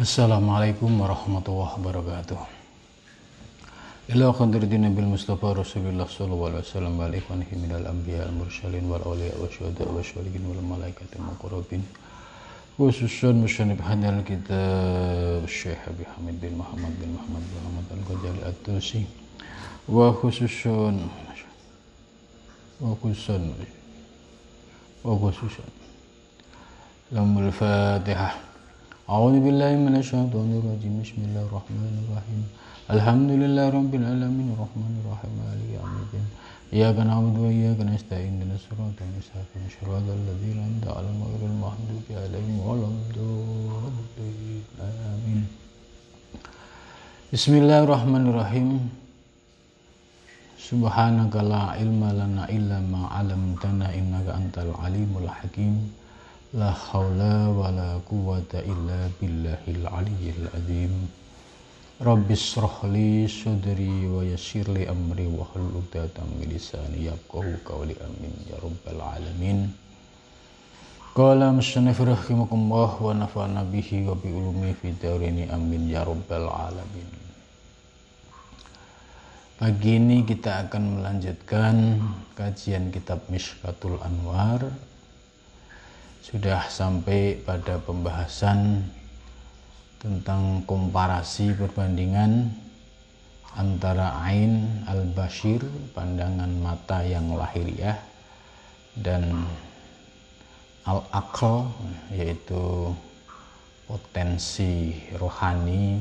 Assalamualaikum warahmatullahi wabarakatuh. Ila qadridina bil Mustafa Rasulullah sallallahu alaihi wasallam wa alihi minal anbiya al mursalin wal awliya wa syuhada wa syuhadin wal malaikati muqarrabin khususan musyanib hadal kitab Syekh Habib Hamid bin Muhammad bin Muhammad bin Muhammad al-Ghazali at-Tusi wa khususun wa khususan wa khususan lamul fatihah أعوذ بالله من الشيطان الرجيم. بسم الله الرحمن الرحيم. الحمد لله رب العالمين. الرحمن الرحيم. مالك يوم الدين. إياك نعبد وإياك نستعين. اهدنا الصراط المستقيم. صراط الذين أنعمت عليهم غير المغضوب عليهم ولا الضالين. آمين بسم الله الرحمن الرحيم. سبحانك لا علم لنا إلا ما علمتنا إنك أنت العليم الحكيم. La haula wa la quwata illa billahil aliyyil azim. Rabbi srahli sudri wa yassirli amri wa hlul 'uqdatam min lisani yafqahu qawli amin ya rabbal alamin. Qala musannif rahimakumullah wa nafa'na bihi wa bi ulumi fi darini amin ya rabbal alamin. Pagi ini kita akan melanjutkan kajian kitab Mishkatul Anwar sudah sampai pada pembahasan tentang komparasi perbandingan antara ain al-bashir pandangan mata yang lahiriah dan al-aql yaitu potensi rohani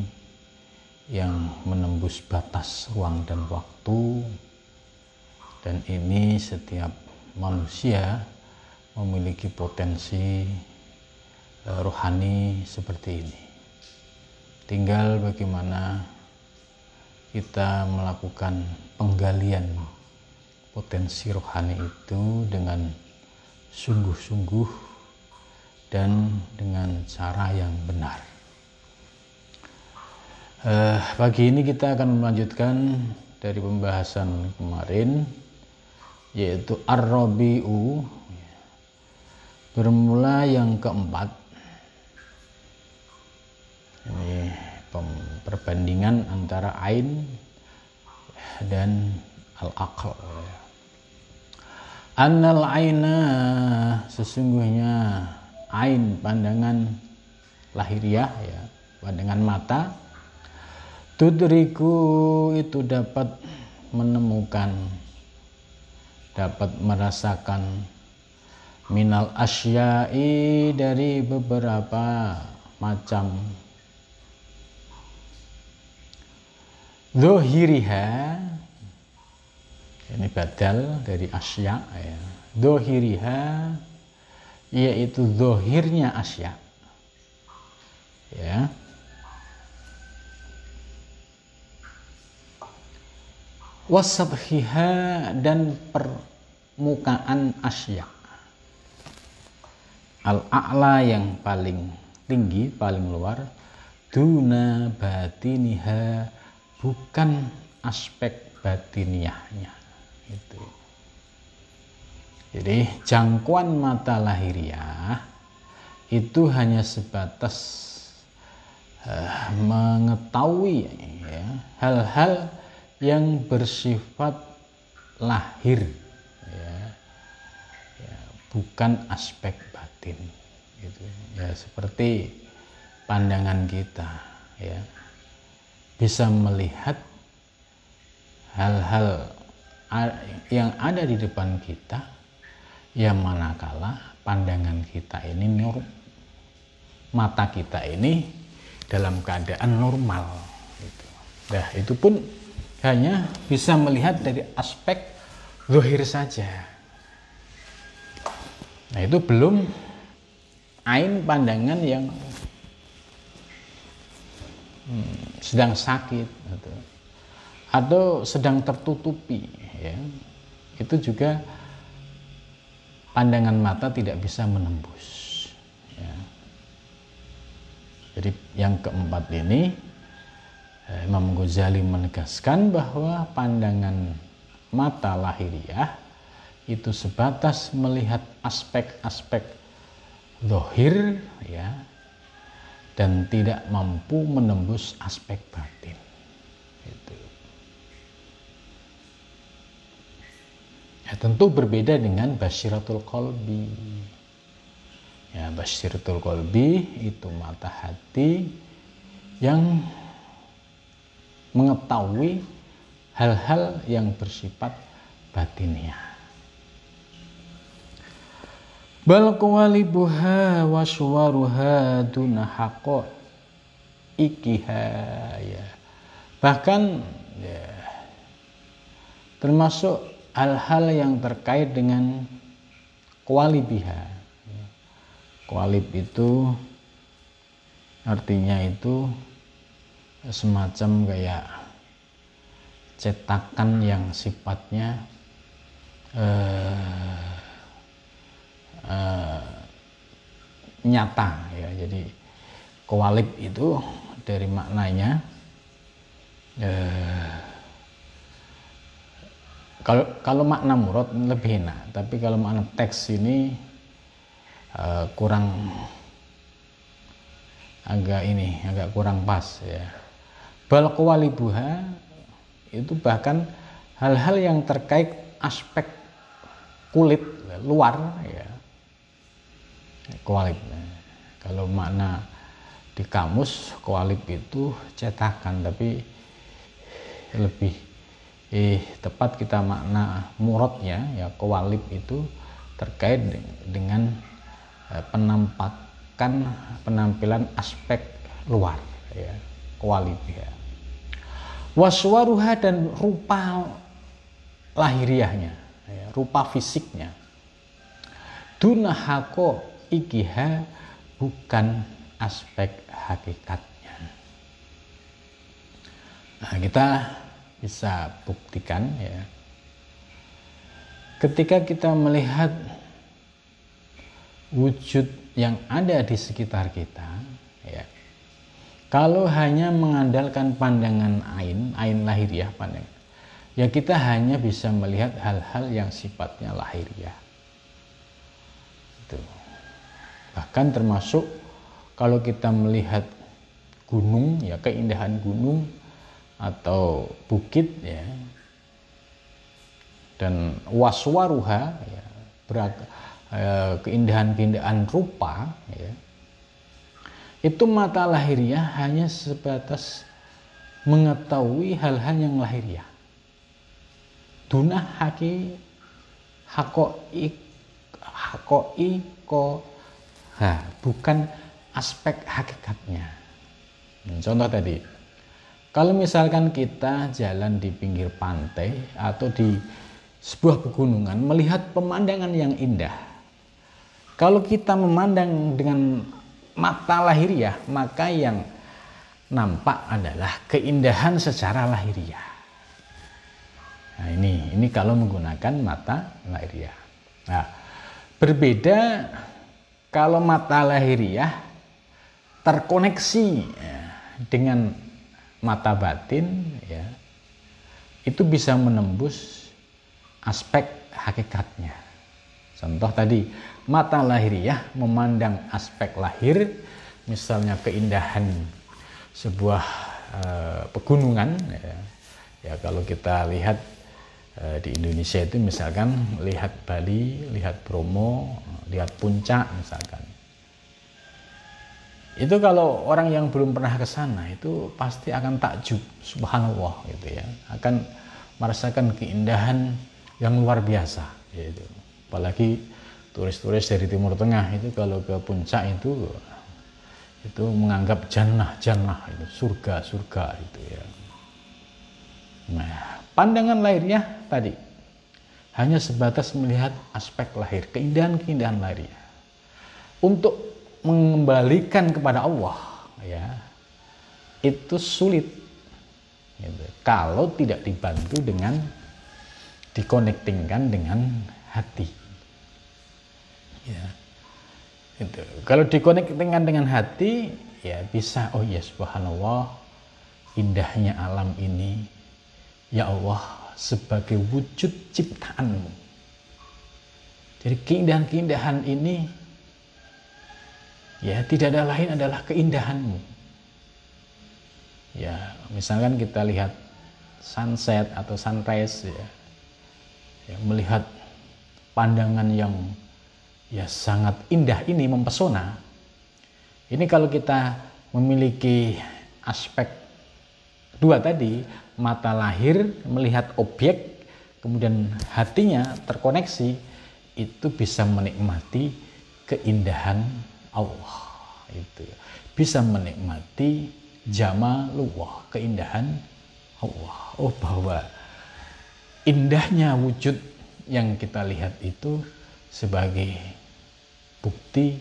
yang menembus batas ruang dan waktu. Dan ini setiap manusia memiliki potensi uh, rohani seperti ini. Tinggal bagaimana kita melakukan penggalian potensi rohani itu dengan sungguh-sungguh dan dengan cara yang benar. Uh, pagi ini kita akan melanjutkan dari pembahasan kemarin yaitu Ar-Rabi'u Bermula yang keempat, ini perbandingan antara ain dan al-aql. Annal aina sesungguhnya ain pandangan lahiriah ya, pandangan mata tudriku itu dapat menemukan dapat merasakan minal asyai dari beberapa macam. Zohiriha ini badal dari asya ya. Zohiriha yaitu zohirnya asya. Ya. Wasabhiha dan permukaan asya al-a'la yang paling tinggi, paling luar, duna batiniha bukan aspek batiniahnya. Itu. Jadi jangkauan mata lahiriah itu hanya sebatas uh, mengetahui ya, hal-hal yang bersifat lahir ya, ya, bukan aspek batin gitu ya seperti pandangan kita ya bisa melihat hal-hal yang ada di depan kita yang manakala pandangan kita ini nur mata kita ini dalam keadaan normal gitu. Nah, itu pun hanya bisa melihat dari aspek zahir saja. Nah, itu belum ain pandangan yang hmm, sedang sakit atau, atau sedang tertutupi ya itu juga pandangan mata tidak bisa menembus ya. jadi yang keempat ini eh, Imam Ghazali menegaskan bahwa pandangan mata lahiriah itu sebatas melihat aspek-aspek dohir ya dan tidak mampu menembus aspek batin. Itu. Ya, tentu berbeda dengan basyiratul kolbi. Ya, basyiratul kolbi itu mata hati yang mengetahui hal-hal yang bersifat batiniah. Bal qawalibuha wa suwaruha duna haqo ikiha ya. Bahkan ya, termasuk hal-hal yang terkait dengan kualibiha. Kualib itu artinya itu semacam kayak cetakan yang sifatnya eh, eh, nyata ya. Jadi kualib itu dari maknanya eh, kalau kalau makna murad lebih enak. Tapi kalau makna teks ini eh, kurang agak ini agak kurang pas ya. Bal buha itu bahkan hal-hal yang terkait aspek kulit luar ya kualib kalau makna di kamus kualib itu cetakan tapi lebih eh tepat kita makna murodnya ya kualib itu terkait dengan eh, penampakan penampilan aspek luar ya kualib ya. Waswaruha dan rupa lahiriahnya ya, rupa fisiknya. Dunahako ikiha bukan aspek hakikatnya nah kita bisa buktikan ya ketika kita melihat wujud yang ada di sekitar kita ya kalau hanya mengandalkan pandangan ain, ain lahiriah pandangan, ya kita hanya bisa melihat hal-hal yang sifatnya lahiriah. Itu. Bahkan termasuk kalau kita melihat gunung, ya keindahan gunung atau bukit, ya, dan waswaruha, ya, eh, keindahan-keindahan rupa, ya, itu mata lahiriah hanya sebatas mengetahui hal-hal yang lahiriah. Dunah haki hakoi hakoi ko ha, bukan aspek hakikatnya. Hmm, contoh tadi, kalau misalkan kita jalan di pinggir pantai atau di sebuah pegunungan melihat pemandangan yang indah, kalau kita memandang dengan mata lahiriah, maka yang nampak adalah keindahan secara lahiriah. Nah, ini ini kalau menggunakan mata lahiriah. Nah, berbeda kalau mata lahiriah terkoneksi ya, dengan mata batin ya. Itu bisa menembus aspek hakikatnya. Contoh tadi mata lahiriah memandang aspek lahir, misalnya keindahan sebuah uh, pegunungan, ya. ya kalau kita lihat di Indonesia itu misalkan lihat Bali, lihat Bromo, lihat puncak misalkan. Itu kalau orang yang belum pernah ke sana itu pasti akan takjub, subhanallah gitu ya. Akan merasakan keindahan yang luar biasa gitu. Apalagi turis-turis dari Timur Tengah itu kalau ke puncak itu itu menganggap jannah jannah itu surga surga itu ya nah pandangan lahirnya tadi. Hanya sebatas melihat aspek lahir keindahan keindahan lahirnya untuk mengembalikan kepada Allah ya itu sulit. Gitu. kalau tidak dibantu dengan dikonektingkan dengan hati. Ya itu kalau dikonektingkan dengan hati ya bisa oh ya subhanallah indahnya alam ini ya Allah sebagai wujud ciptaanmu. Jadi keindahan-keindahan ini ya tidak ada lain adalah keindahanmu. Ya misalkan kita lihat sunset atau sunrise ya, ya melihat pandangan yang ya sangat indah ini mempesona. Ini kalau kita memiliki aspek dua tadi mata lahir melihat objek kemudian hatinya terkoneksi itu bisa menikmati keindahan Allah. Itu. Bisa menikmati jamalullah keindahan Allah. Oh bahwa indahnya wujud yang kita lihat itu sebagai bukti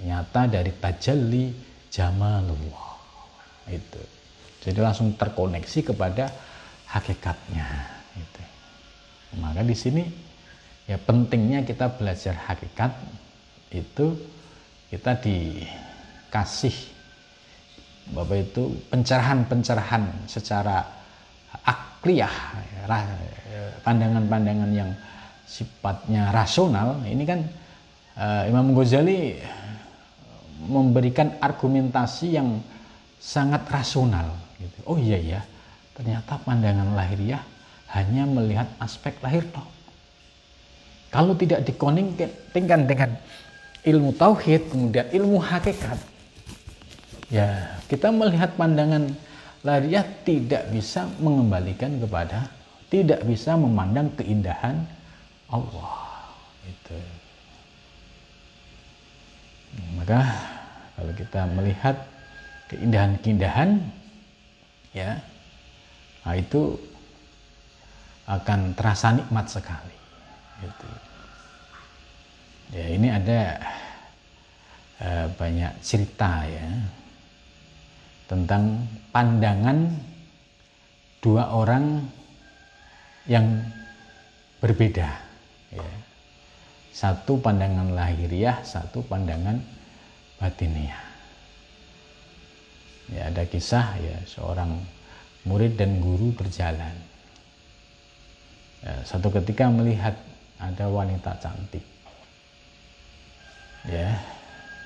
nyata dari tajalli jamalullah. Itu jadi langsung terkoneksi kepada hakikatnya itu maka di sini ya pentingnya kita belajar hakikat itu kita dikasih Bapak itu pencerahan-pencerahan secara akliyah pandangan-pandangan yang sifatnya rasional. Ini kan uh, Imam Ghazali memberikan argumentasi yang sangat rasional gitu. Oh iya ya, ternyata pandangan lahiriah hanya melihat aspek lahir toh. Kalau tidak dikoningkan dengan ilmu tauhid, kemudian ilmu hakikat, ya kita melihat pandangan lariah tidak bisa mengembalikan kepada, tidak bisa memandang keindahan Allah. Itu. Maka kalau kita melihat keindahan-keindahan, ya, nah itu akan terasa nikmat sekali. Gitu. Ya ini ada uh, banyak cerita ya tentang pandangan dua orang yang berbeda. Ya. Satu pandangan lahiriah, satu pandangan batiniah. Ya, ada kisah ya seorang murid dan guru berjalan. Ya, satu ketika melihat ada wanita cantik ya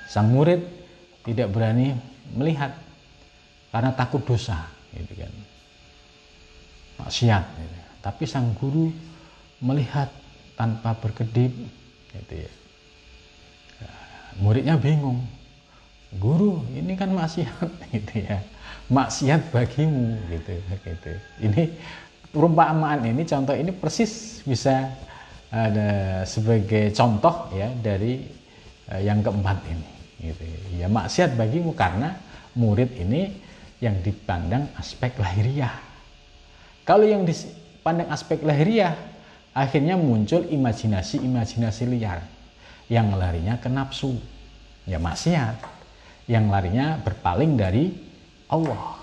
sang murid tidak berani melihat karena takut dosa gitu kan maksiat gitu. tapi sang guru melihat tanpa berkedip gitu ya muridnya bingung guru ini kan maksiat gitu ya. Maksiat bagimu gitu gitu. Ini perumpamaan ini contoh ini persis bisa ada sebagai contoh ya dari uh, yang keempat ini gitu. Ya maksiat bagimu karena murid ini yang dipandang aspek lahiriah. Kalau yang dipandang aspek lahiriah akhirnya muncul imajinasi-imajinasi liar. Yang larinya ke nafsu. Ya maksiat yang larinya berpaling dari Allah.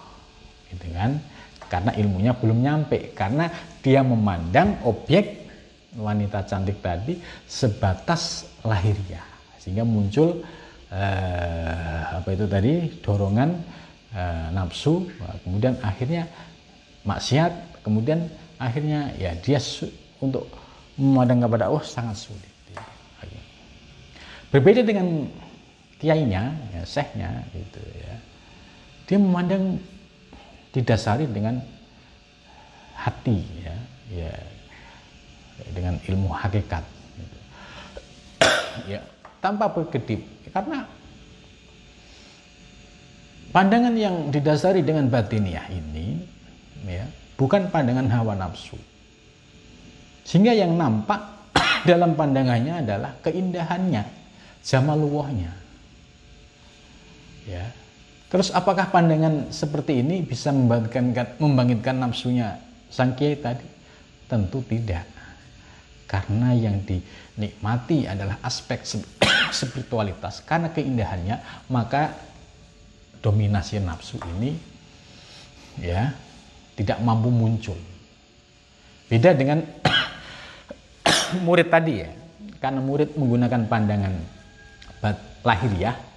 Gitu kan? Karena ilmunya belum nyampe. Karena dia memandang objek wanita cantik tadi sebatas lahiriah sehingga muncul eh, apa itu tadi? Dorongan eh, nafsu. Kemudian akhirnya maksiat. Kemudian akhirnya ya dia untuk memandang kepada Allah sangat sulit. Berbeda dengan kiainya ya sehnya gitu ya. Dia memandang didasari dengan hati ya ya dengan ilmu hakikat ya tanpa berkedip karena pandangan yang didasari dengan batiniah ini ya bukan pandangan hawa nafsu. Sehingga yang nampak dalam pandangannya adalah keindahannya jamaluwahnya ya. Terus apakah pandangan seperti ini bisa membangkitkan membangkitkan nafsunya sang kiai tadi? Tentu tidak. Karena yang dinikmati adalah aspek spiritualitas. Karena keindahannya maka dominasi nafsu ini ya tidak mampu muncul. Beda dengan murid tadi ya. Karena murid menggunakan pandangan lahiriah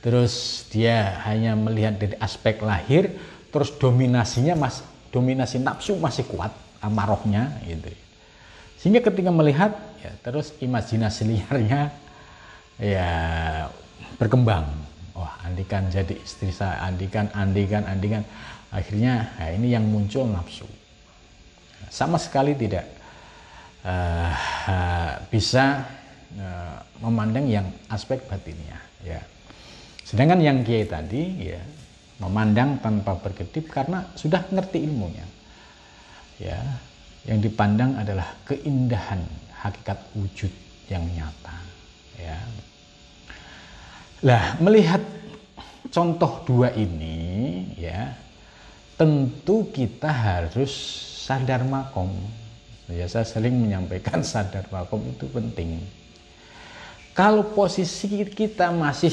terus dia hanya melihat dari aspek lahir terus dominasinya mas dominasi nafsu masih kuat amarohnya gitu sehingga ketika melihat ya terus imajinasi liarnya ya berkembang. Wah, andikan jadi istri saya, andikan, andikan, andikan. Akhirnya nah ini yang muncul nafsu. Sama sekali tidak uh, bisa uh, memandang yang aspek batinnya. Ya. Sedangkan yang kiai tadi ya memandang tanpa berkedip karena sudah ngerti ilmunya. Ya, yang dipandang adalah keindahan hakikat wujud yang nyata. Ya. Lah, melihat contoh dua ini ya, tentu kita harus sadar makom. Ya, saya sering menyampaikan sadar makom itu penting. Kalau posisi kita masih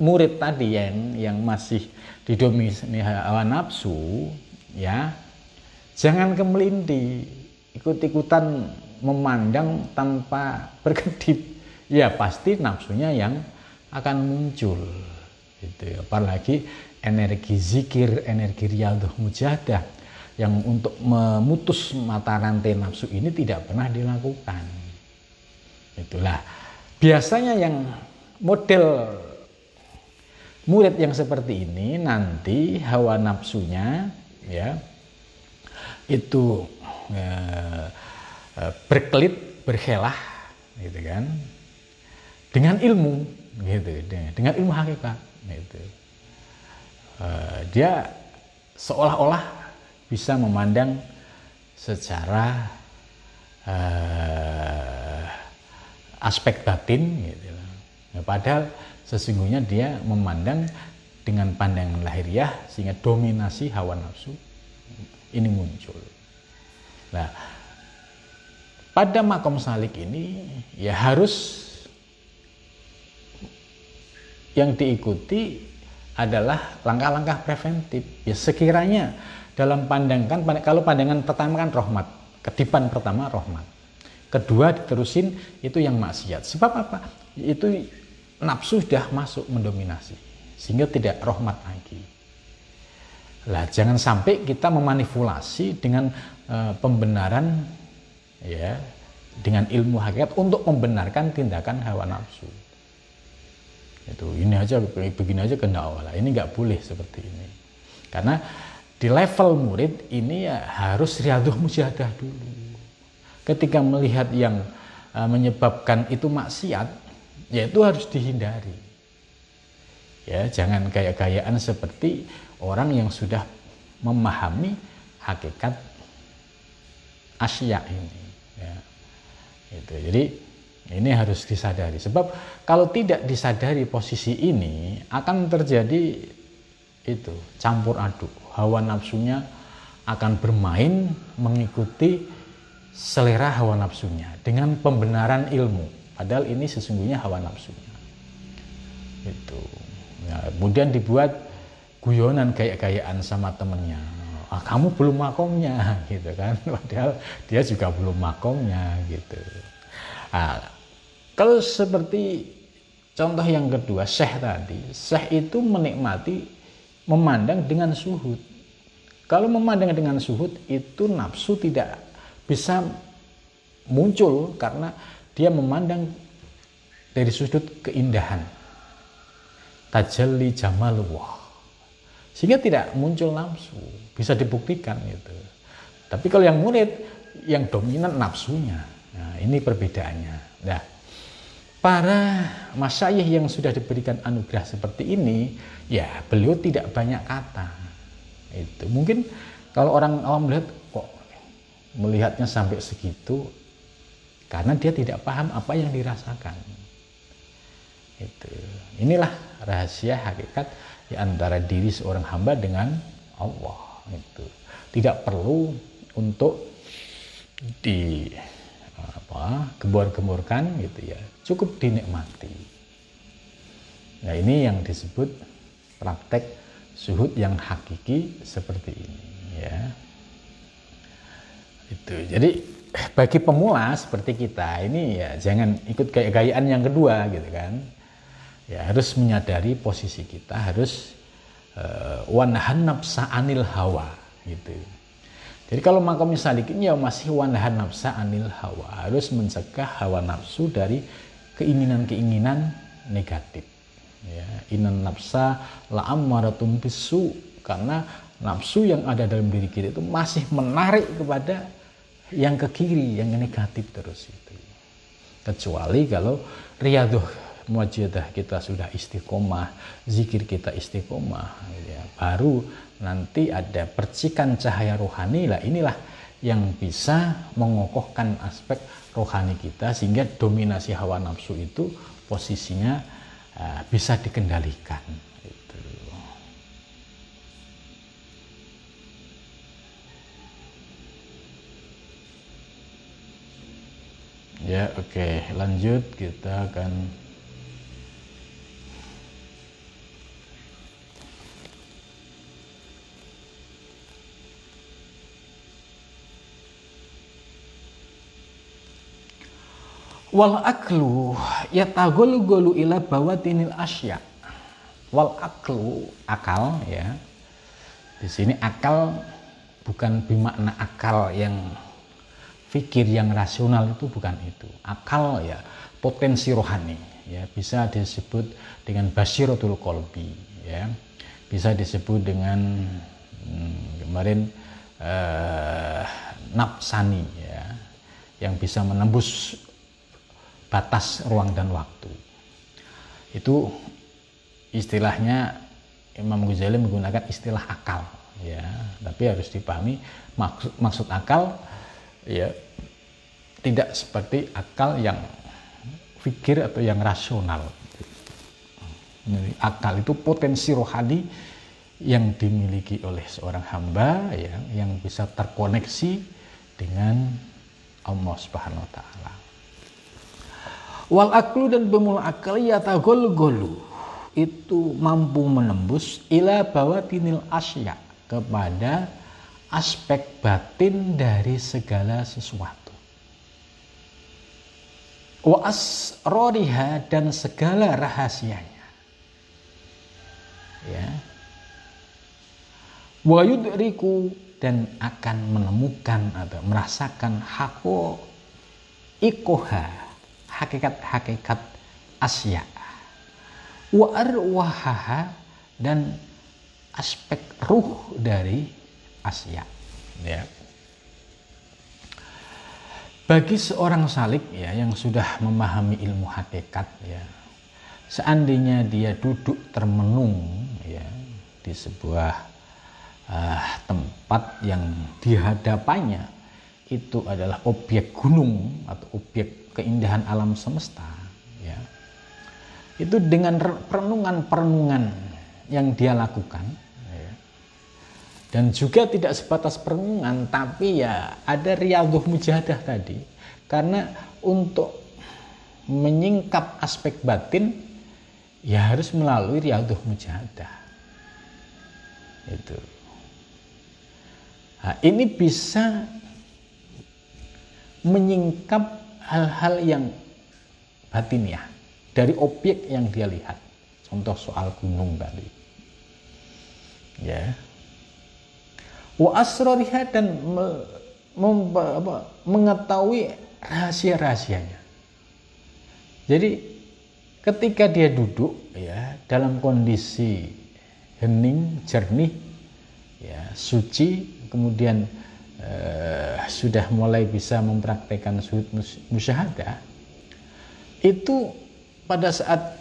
murid tadi yang yang masih didominasi hawa nafsu ya jangan kemelinti ikut-ikutan memandang tanpa berkedip. Ya pasti nafsunya yang akan muncul gitu. Apalagi energi zikir energi riyadhah mujahadah yang untuk memutus mata rantai nafsu ini tidak pernah dilakukan. Itulah. Biasanya yang model murid yang seperti ini nanti hawa nafsunya ya itu eh, eh, berkelit berhelah gitu kan? Dengan ilmu gitu dengan ilmu hakikat gitu. Eh, dia seolah-olah bisa memandang secara eh, aspek batin gitu. Nah, padahal sesungguhnya dia memandang dengan pandangan lahiriah sehingga dominasi hawa nafsu ini muncul. Nah, pada makom salik ini ya harus yang diikuti adalah langkah-langkah preventif. Ya sekiranya dalam pandangan kalau pandangan pertama kan rahmat, kedipan pertama rahmat. Kedua diterusin itu yang maksiat. Sebab apa? Itu nafsu sudah masuk mendominasi sehingga tidak rahmat lagi. Lah jangan sampai kita memanipulasi dengan e, pembenaran ya dengan ilmu hakikat untuk membenarkan tindakan hawa nafsu. Itu ini aja begini aja kena awal. Ini nggak boleh seperti ini. Karena di level murid ini ya harus riaduh mujahadah dulu. Ketika melihat yang e, menyebabkan itu maksiat, ya itu harus dihindari. Ya jangan gaya-gayaan seperti orang yang sudah memahami hakikat asya ini. Ya. itu jadi ini harus disadari. Sebab kalau tidak disadari posisi ini akan terjadi itu campur aduk. Hawa nafsunya akan bermain mengikuti selera hawa nafsunya dengan pembenaran ilmu Padahal ini sesungguhnya hawa nafsunya. Itu. Ya, kemudian dibuat guyonan kayak-kayaan sama temennya. Ah, kamu belum makomnya, gitu kan? Padahal dia juga belum makomnya, gitu. Nah, kalau seperti contoh yang kedua, syekh tadi, syekh itu menikmati memandang dengan suhud. Kalau memandang dengan suhud itu nafsu tidak bisa muncul karena dia memandang dari sudut keindahan. Tajalli jamalullah sehingga tidak muncul nafsu. Bisa dibuktikan itu tapi kalau yang murid yang dominan nafsunya. Nah ini perbedaannya. Nah para masyayikh yang sudah diberikan anugerah seperti ini ya beliau tidak banyak kata. Itu mungkin kalau orang awam melihat kok melihatnya sampai segitu karena dia tidak paham apa yang dirasakan. Itu. Inilah rahasia hakikat di antara diri seorang hamba dengan Allah. Itu. Tidak perlu untuk di apa gembor-gemborkan gitu ya. Cukup dinikmati. Nah, ini yang disebut praktek suhud yang hakiki seperti ini ya. Itu. Jadi bagi pemula seperti kita ini ya jangan ikut gaya-gayaan yang kedua gitu kan. Ya harus menyadari posisi kita harus uh, wanahan nafsa anil hawa gitu. Jadi kalau makom salik ini ya masih wanahan nafsa anil hawa harus mencegah hawa nafsu dari keinginan-keinginan negatif. Ya inan nafsa la ammaratum bisu karena nafsu yang ada dalam diri kita itu masih menarik kepada yang ke kiri yang negatif terus itu kecuali kalau riaduh mujadah kita sudah istiqomah zikir kita istiqomah ya, baru nanti ada percikan cahaya rohani lah inilah yang bisa mengokohkan aspek rohani kita sehingga dominasi hawa nafsu itu posisinya uh, bisa dikendalikan. Ya, oke, okay. lanjut kita akan Wal aklu yatagolu golu ila bawatinil asya. Wal aklu akal ya. Di sini akal bukan bermakna akal yang fikir yang rasional itu bukan itu. Akal ya potensi rohani ya bisa disebut dengan basyiratul kolbi ya. Bisa disebut dengan hmm, kemarin uh, nafsani ya yang bisa menembus batas ruang dan waktu. Itu istilahnya Imam Ghazali menggunakan istilah akal ya, tapi harus dipahami maksud maksud akal ya tidak seperti akal yang fikir atau yang rasional. Jadi, akal itu potensi rohani yang dimiliki oleh seorang hamba ya, yang bisa terkoneksi dengan Allah Subhanahu wa taala. Wal aklu dan pemula akal yatagol golu itu mampu menembus ila bawatinil asya kepada aspek batin dari segala sesuatu. Wa asroriha dan segala rahasianya. Ya. Wa yudriku dan akan menemukan atau merasakan hako ikoha hakikat-hakikat asya wa arwahaha dan aspek ruh dari asya ya bagi seorang salik ya yang sudah memahami ilmu hakikat ya seandainya dia duduk termenung ya di sebuah uh, tempat yang dihadapannya itu adalah objek gunung atau objek keindahan alam semesta ya itu dengan perenungan-perenungan yang dia lakukan. Dan juga tidak sebatas perenungan tapi ya ada riyadhah mujahadah tadi karena untuk menyingkap aspek batin ya harus melalui riyadhah mujahadah itu nah, ini bisa menyingkap hal-hal yang batin ya dari objek yang dia lihat. Contoh soal gunung tadi. Ya. Wa asrariha dan mengetahui rahasia-rahasianya. Jadi ketika dia duduk ya dalam kondisi hening, jernih, ya, suci, kemudian eh, sudah mulai bisa mempraktekkan sujud musyahadah itu pada saat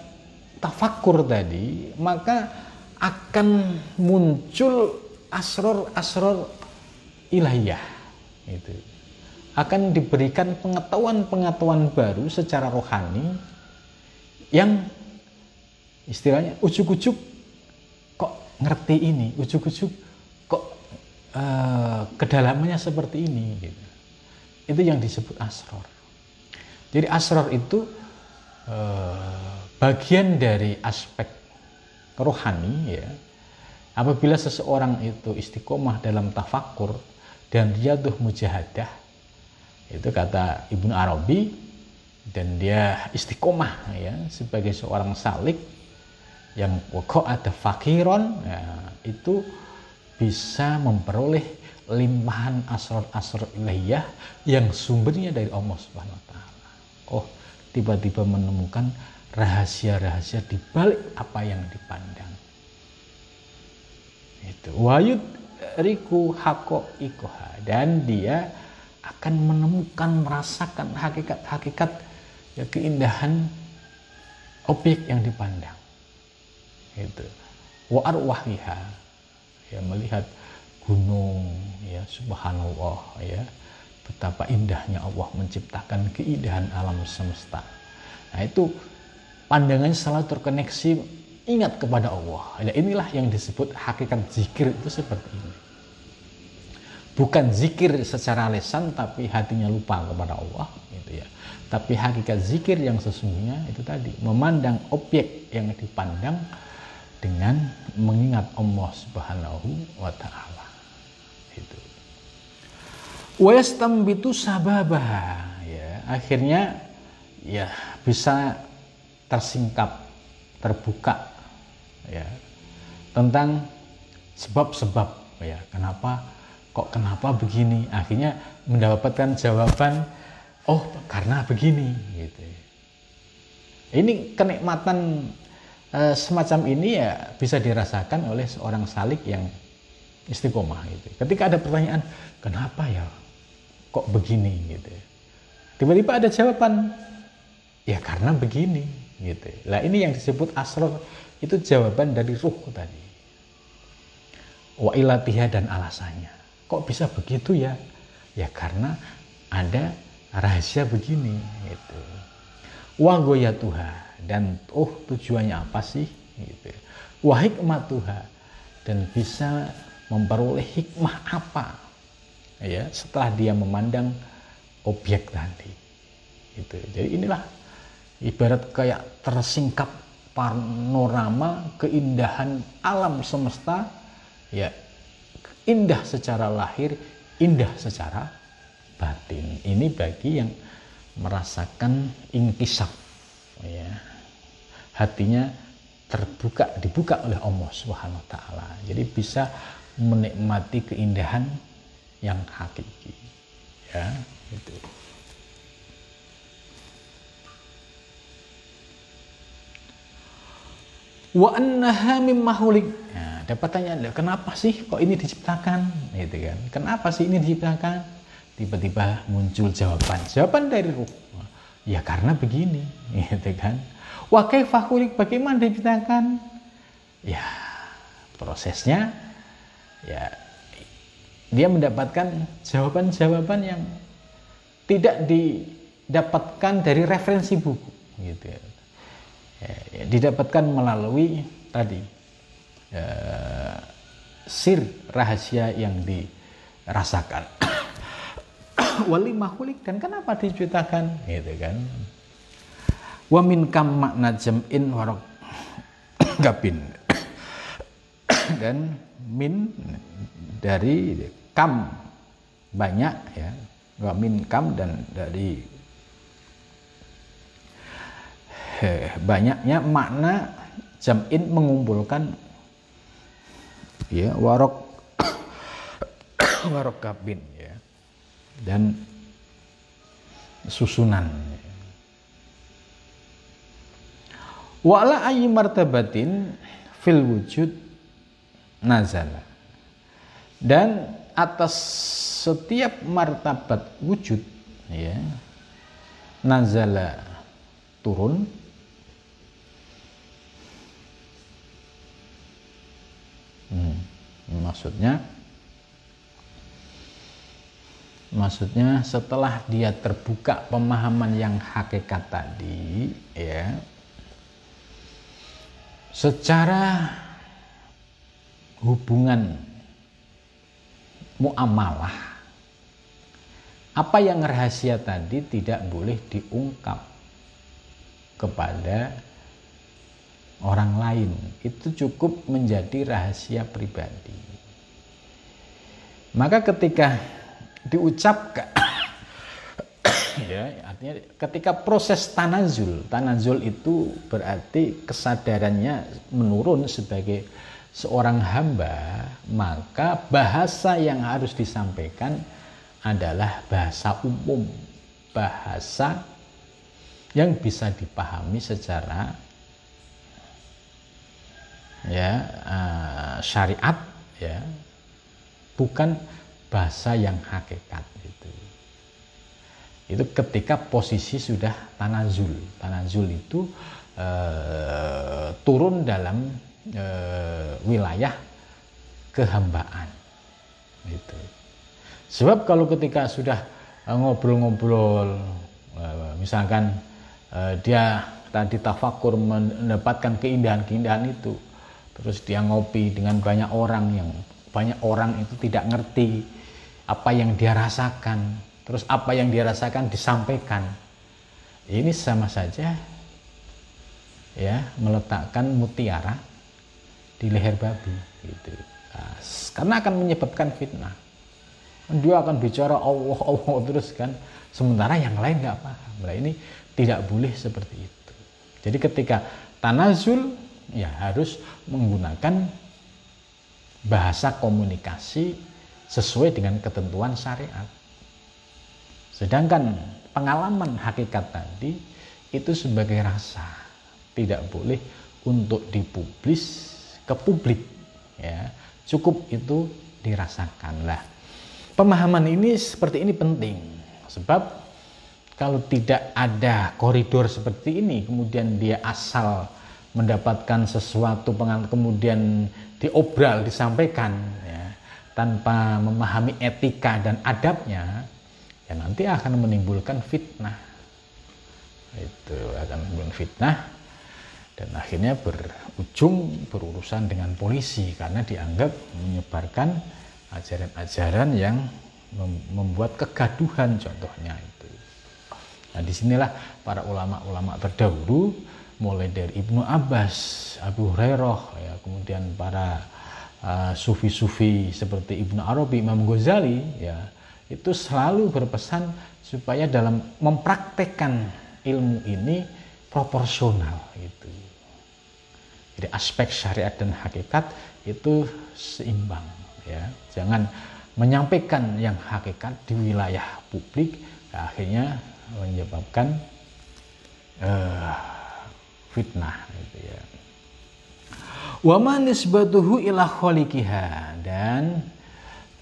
tafakur tadi maka akan muncul asror-asror ilahiyah itu akan diberikan pengetahuan-pengetahuan baru secara rohani yang istilahnya ujuk-ujuk kok ngerti ini? Ujuk-ujuk uh, kedalamannya seperti ini? Gitu. itu yang disebut asror. Jadi asror itu uh, bagian dari aspek rohani ya apabila seseorang itu istiqomah dalam tafakur dan riaduh mujahadah itu kata Ibnu Arabi dan dia istiqomah ya sebagai seorang salik yang ada fakiron ya, itu bisa memperoleh limpahan asrar-asrar ilahiyah yang sumbernya dari Allah Subhanahu wa taala. Oh, tiba-tiba menemukan rahasia-rahasia di balik apa yang dipandang. Itu. Wayud riku hako ikoha. Dan dia akan menemukan merasakan hakikat-hakikat ya keindahan objek yang dipandang. Itu. Wa arwahiha. Ya melihat gunung ya subhanallah ya. Betapa indahnya Allah menciptakan keindahan alam semesta. Nah itu pandangannya selalu terkoneksi ingat kepada Allah. Dan inilah yang disebut hakikat zikir itu seperti ini. Bukan zikir secara lesan tapi hatinya lupa kepada Allah gitu ya. Tapi hakikat zikir yang sesungguhnya itu tadi memandang objek yang dipandang dengan mengingat Allah Subhanahu wa taala. Itu. Sababah ya. Akhirnya ya bisa tersingkap, terbuka ya. Tentang sebab-sebab ya. Kenapa kok kenapa begini? Akhirnya mendapatkan jawaban oh karena begini gitu. Ini kenikmatan e, semacam ini ya bisa dirasakan oleh seorang salik yang istiqomah gitu. Ketika ada pertanyaan kenapa ya kok begini? gitu. Tiba-tiba ada jawaban ya karena begini gitu. Lah ini yang disebut asror itu jawaban dari ruh tadi. Wa ilatiha dan alasannya. Kok bisa begitu ya? Ya karena ada rahasia begini gitu. Wa Tuhan dan oh tujuannya apa sih? Gitu. Wa Tuhan dan bisa memperoleh hikmah apa? Ya setelah dia memandang objek tadi. Itu jadi inilah ibarat kayak tersingkap panorama keindahan alam semesta ya indah secara lahir, indah secara batin. Ini bagi yang merasakan inkisaf, ya. hatinya terbuka, dibuka oleh Allah Subhanahu Taala. Jadi bisa menikmati keindahan yang hakiki, ya itu. Wa annaha mimmahulik. Ya dapat tanya kenapa sih kok ini diciptakan? Gitu kan. Kenapa sih ini diciptakan? Tiba-tiba muncul jawaban. Jawaban dari ruh. Ya karena begini. Gitu kan. Wah kaifahulik bagaimana diciptakan? Ya prosesnya ya dia mendapatkan jawaban-jawaban yang tidak didapatkan dari referensi buku. Gitu ya. Ya didapatkan melalui tadi uh, sir rahasia yang dirasakan. Wali mahulik dan kenapa diceritakan? Gitu kan. Wa min kam makna jam'in warok gabin. Dan min dari kam banyak ya. Wa min kam dan dari eh, banyaknya makna jam'in mengumpulkan. Ya warok warok kabin ya. Dan susunan wala ayi martabatin fil wujud nazala. Dan atas setiap martabat wujud ya nazala turun Hmm. Maksudnya Maksudnya setelah dia terbuka pemahaman yang hakikat tadi ya secara hubungan muamalah apa yang rahasia tadi tidak boleh diungkap kepada orang lain itu cukup menjadi rahasia pribadi. Maka ketika diucapkan ya artinya ketika proses tanazul tanazul itu berarti kesadarannya menurun sebagai seorang hamba maka bahasa yang harus disampaikan adalah bahasa umum bahasa yang bisa dipahami secara ya uh, syariat ya. Bukan bahasa yang hakikat itu. Itu ketika posisi sudah tanazul. Tanazul itu uh, turun dalam uh, wilayah kehambaan. Itu. Sebab kalau ketika sudah ngobrol-ngobrol misalkan dia tadi tafakur mendapatkan keindahan-keindahan itu terus dia ngopi dengan banyak orang yang banyak orang itu tidak ngerti apa yang dia rasakan. Terus apa yang dia rasakan disampaikan. Ini sama saja ya meletakkan mutiara di leher babi gitu. Karena akan menyebabkan fitnah. Dia akan bicara Allah Allah terus kan. Sementara yang lain nggak paham. Nah ini tidak boleh seperti itu. Jadi ketika tanazul ya harus menggunakan bahasa komunikasi sesuai dengan ketentuan syariat. Sedangkan pengalaman hakikat tadi itu sebagai rasa, tidak boleh untuk dipublis ke publik ya. Cukup itu dirasakan lah. Pemahaman ini seperti ini penting sebab kalau tidak ada koridor seperti ini kemudian dia asal mendapatkan sesuatu kemudian diobral disampaikan ya, tanpa memahami etika dan adabnya ya nanti akan menimbulkan fitnah itu akan menimbulkan fitnah dan akhirnya berujung berurusan dengan polisi karena dianggap menyebarkan ajaran-ajaran yang membuat kegaduhan contohnya itu. Nah di sinilah para ulama-ulama terdahulu mulai dari Ibnu Abbas, Abu Hurairah, ya, kemudian para uh, sufi-sufi uh, seperti Ibnu Arabi, Imam Ghazali, ya, itu selalu berpesan supaya dalam mempraktekkan ilmu ini proporsional itu. Jadi aspek syariat dan hakikat itu seimbang, ya. Jangan menyampaikan yang hakikat di wilayah publik, akhirnya menyebabkan uh, fitnah gitu ya. Wa nisbatuhu ila khaliqiha dan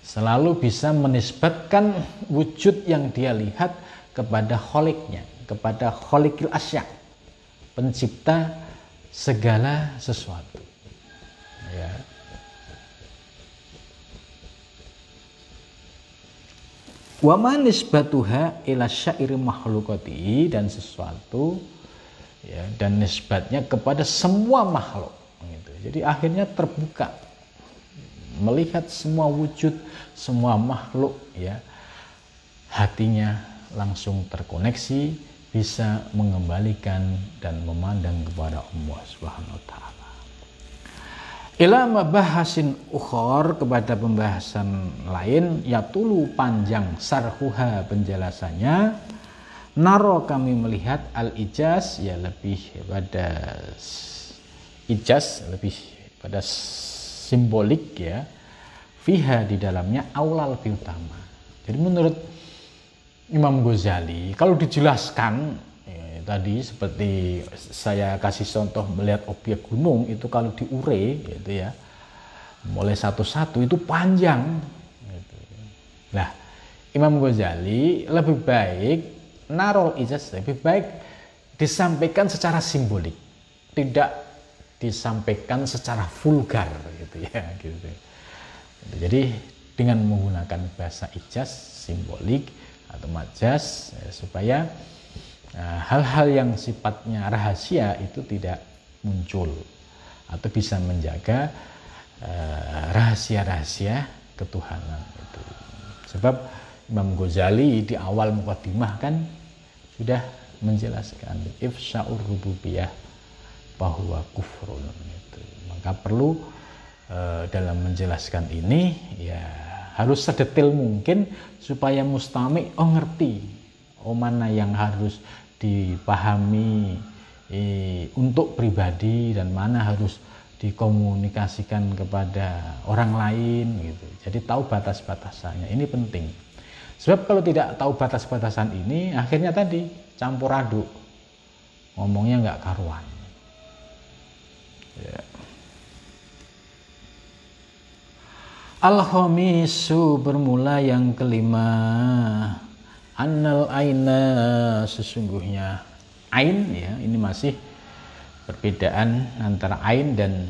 selalu bisa menisbatkan wujud yang dia lihat kepada kholiknya, kepada kholikil asyak, pencipta segala sesuatu. Ya. Wa nisbatuha ila syairi makhlukati dan sesuatu ya, dan nisbatnya kepada semua makhluk gitu. jadi akhirnya terbuka melihat semua wujud semua makhluk ya hatinya langsung terkoneksi bisa mengembalikan dan memandang kepada Allah Subhanahu wa taala. Ila mabahasin ukhor kepada pembahasan lain ya tulu panjang sarhuha penjelasannya Naro kami melihat al-ijaz ya lebih pada ijaz lebih pada simbolik ya fiha di dalamnya aulal lebih utama. Jadi menurut Imam Ghazali kalau dijelaskan ya, tadi seperti saya kasih contoh melihat objek gunung itu kalau diure gitu ya mulai satu-satu itu panjang gitu. Nah Imam Ghazali lebih baik narol ijaz lebih baik disampaikan secara simbolik, tidak disampaikan secara vulgar gitu ya gitu. Jadi dengan menggunakan bahasa ijaz simbolik atau majas ya, supaya eh, hal-hal uh, yang sifatnya rahasia itu tidak muncul atau bisa menjaga eh, rahasia-rahasia uh, ketuhanan itu. Sebab Imam Ghazali di awal mukadimah kan sudah menjelaskan ifsa'ur rububiyah bahwa kufrun itu. Maka perlu e, dalam menjelaskan ini ya harus sedetil mungkin supaya mustami oh ngerti oh mana yang harus dipahami e, untuk pribadi dan mana harus dikomunikasikan kepada orang lain gitu. Jadi tahu batas-batasannya. Ini penting. Sebab kalau tidak tahu batas-batasan ini, akhirnya tadi campur aduk. ngomongnya nggak karuan ya. Al-Khamisu bermula yang kelima Annal aina sesungguhnya Ain ya ini masih perbedaan antara ain dan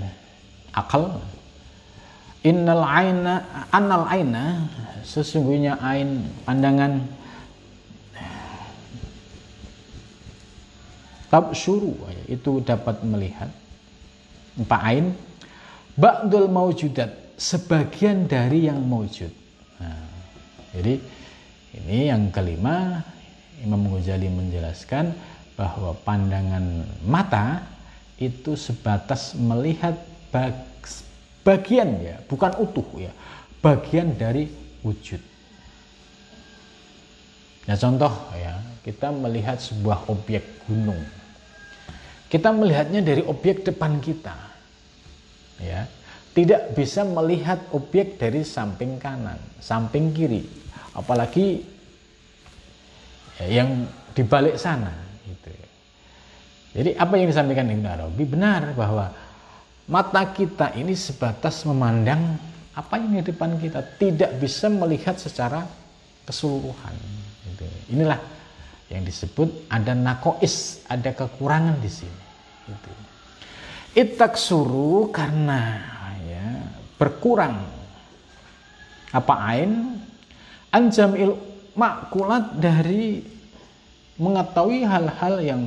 akal Innal aina annal aina sesungguhnya ain pandangan. Tabsuru itu dapat melihat. Empat ain. Ba'dul maujudat sebagian dari yang mewujud. Nah, jadi ini yang kelima Imam Ghazali menjelaskan bahwa pandangan mata itu sebatas melihat bagian ya, bukan utuh ya, bagian dari wujud. Nah contoh ya, kita melihat sebuah objek gunung. Kita melihatnya dari objek depan kita. Ya, tidak bisa melihat objek dari samping kanan, samping kiri, apalagi ya, yang di balik sana. Gitu. Jadi apa yang disampaikan Ibn Arabi benar bahwa mata kita ini sebatas memandang apa yang di depan kita, tidak bisa melihat secara keseluruhan. Gitu. Inilah yang disebut ada nakois, ada kekurangan di sini. Gitu. Itak suruh karena berkurang apa ain anjam il makulat dari mengetahui hal-hal yang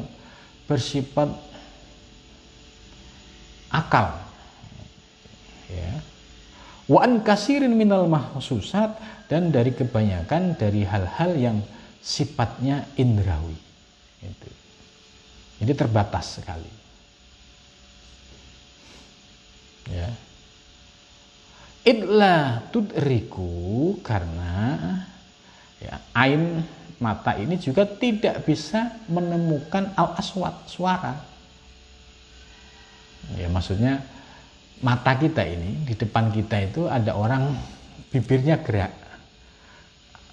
bersifat akal. Ya. Wa an kasirin minal mahsusat dan dari kebanyakan dari hal-hal yang sifatnya indrawi. Itu. Jadi terbatas sekali. Ya. Idla tudriku karena ya, ain mata ini juga tidak bisa menemukan al aswat suara ya maksudnya mata kita ini di depan kita itu ada orang bibirnya gerak.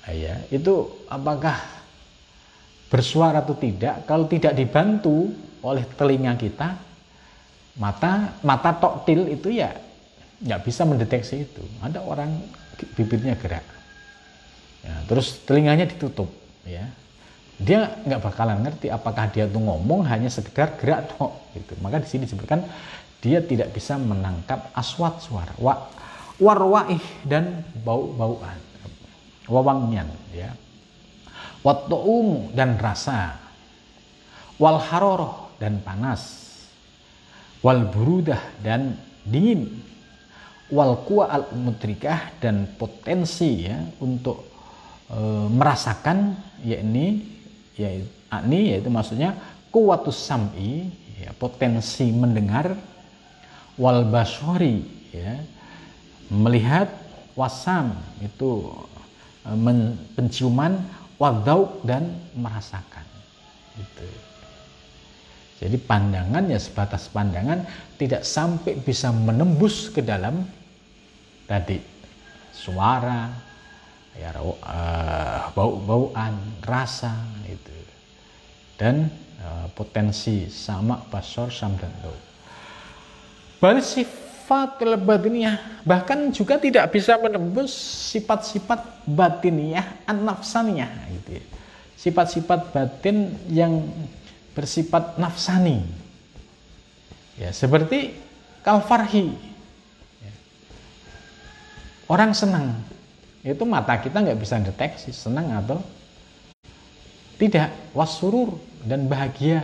Ya itu apakah bersuara atau tidak kalau tidak dibantu oleh telinga kita mata mata toktil itu ya nggak bisa mendeteksi itu. Ada orang bibirnya gerak, ya, terus telinganya ditutup, ya dia nggak bakalan ngerti apakah dia tuh ngomong hanya sekedar gerak tok gitu. Maka di sini disebutkan dia tidak bisa menangkap aswat suara, wa, warwaih dan bau-bauan, wawangian ya. Wattu'umu dan rasa, wal haroroh dan panas, wal burudah dan dingin, wal kuwa al mudrikah dan potensi ya untuk e, merasakan yakni yakni yaitu maksudnya kuwatus sam'i ya, potensi mendengar wal basori ya melihat wasam itu e, men, penciuman wadauk dan merasakan. Itu. Jadi pandangan ya sebatas pandangan tidak sampai bisa menembus ke dalam tadi suara ya uh, bau-bauan rasa itu dan uh, potensi sama basor sam dan do balik sifat batiniyah bahkan juga tidak bisa menembus sifat-sifat batiniyah an-nafsaniyah gitu ya. sifat-sifat batin yang bersifat nafsani. Ya seperti kalfarhi. Orang senang, itu mata kita nggak bisa deteksi senang atau tidak. Wasurur dan bahagia.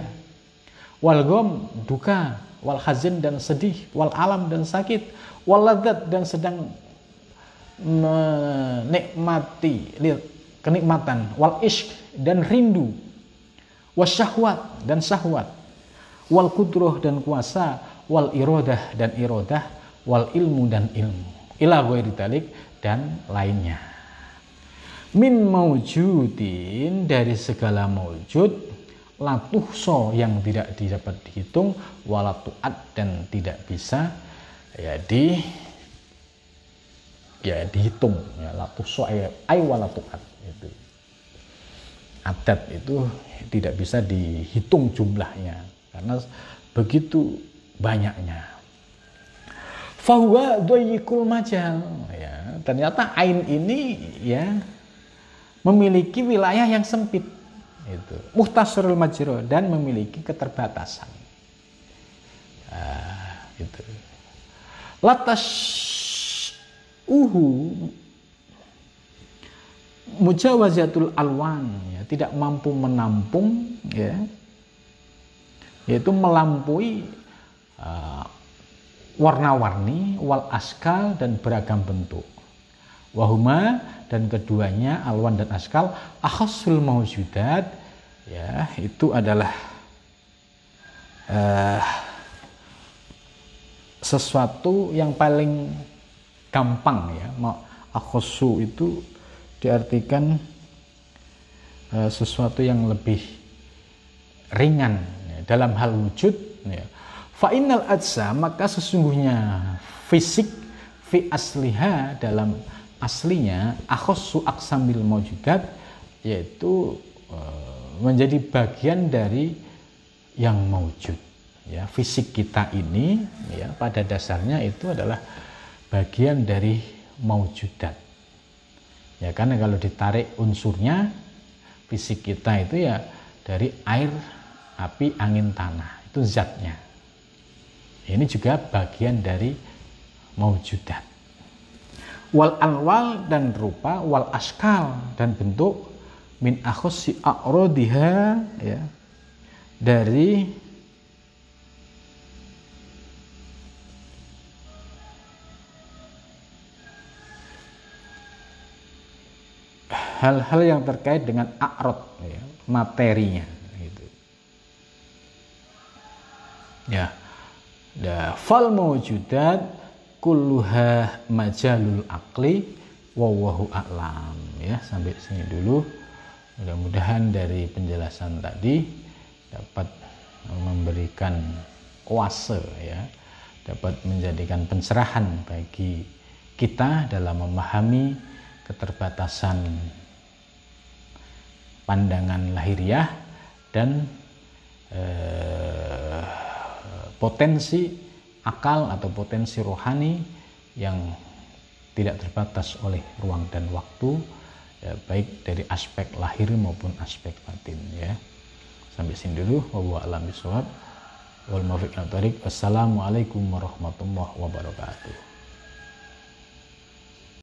Walgom duka, wal hazin dan sedih, wal alam dan sakit, wal dan sedang menikmati kenikmatan, wal ishq dan rindu, wasyahwat dan syahwat, wal kudroh dan kuasa, wal irodah dan irodah, wal ilmu dan ilmu. Ila ghairi dan lainnya. Min maujudin dari segala maujud latuhso yang tidak dapat dihitung walatuat dan tidak bisa ya di ya dihitung ya latuhso ay walatuat itu. Adat itu tidak bisa dihitung jumlahnya karena begitu banyaknya fahuwa doyikul majal. Ya ternyata ain ini ya memiliki wilayah yang sempit. Itu. Muhtasirul majro dan memiliki keterbatasan. Ah, itu. Latas uhu mujawazatul alwan ya tidak mampu menampung ya yaitu melampaui uh, warna-warni wal askal dan beragam bentuk. Wahuma dan keduanya alwan dan askal akhasul maujudat ya itu adalah uh, sesuatu yang paling gampang ya. Akhasu itu diartikan uh, sesuatu yang lebih ringan ya, dalam hal wujud ya Fa'inal adza maka sesungguhnya fisik fi asliha dalam aslinya akhosu aksamil maujudat yaitu e, menjadi bagian dari yang maujud ya fisik kita ini ya pada dasarnya itu adalah bagian dari maujudat ya karena kalau ditarik unsurnya fisik kita itu ya dari air api angin tanah. Itu zatnya ini juga bagian dari maujudat. Wal anwal dan rupa, wal askal dan bentuk min akhossi a'rodiha ya dari hal-hal yang terkait dengan akrot ya, materinya gitu. ya Da fal mawjudat kulluha majalul akli wawahu a'lam. Ya sampai sini dulu. Mudah-mudahan dari penjelasan tadi dapat memberikan oase ya. Dapat menjadikan pencerahan bagi kita dalam memahami keterbatasan pandangan lahiriah dan eh, potensi akal atau potensi rohani yang tidak terbatas oleh ruang dan waktu ya, baik dari aspek lahir maupun aspek batin ya. Sampai sini dulu. Wa alam bisawab wal Wassalamualaikum warahmatullahi wabarakatuh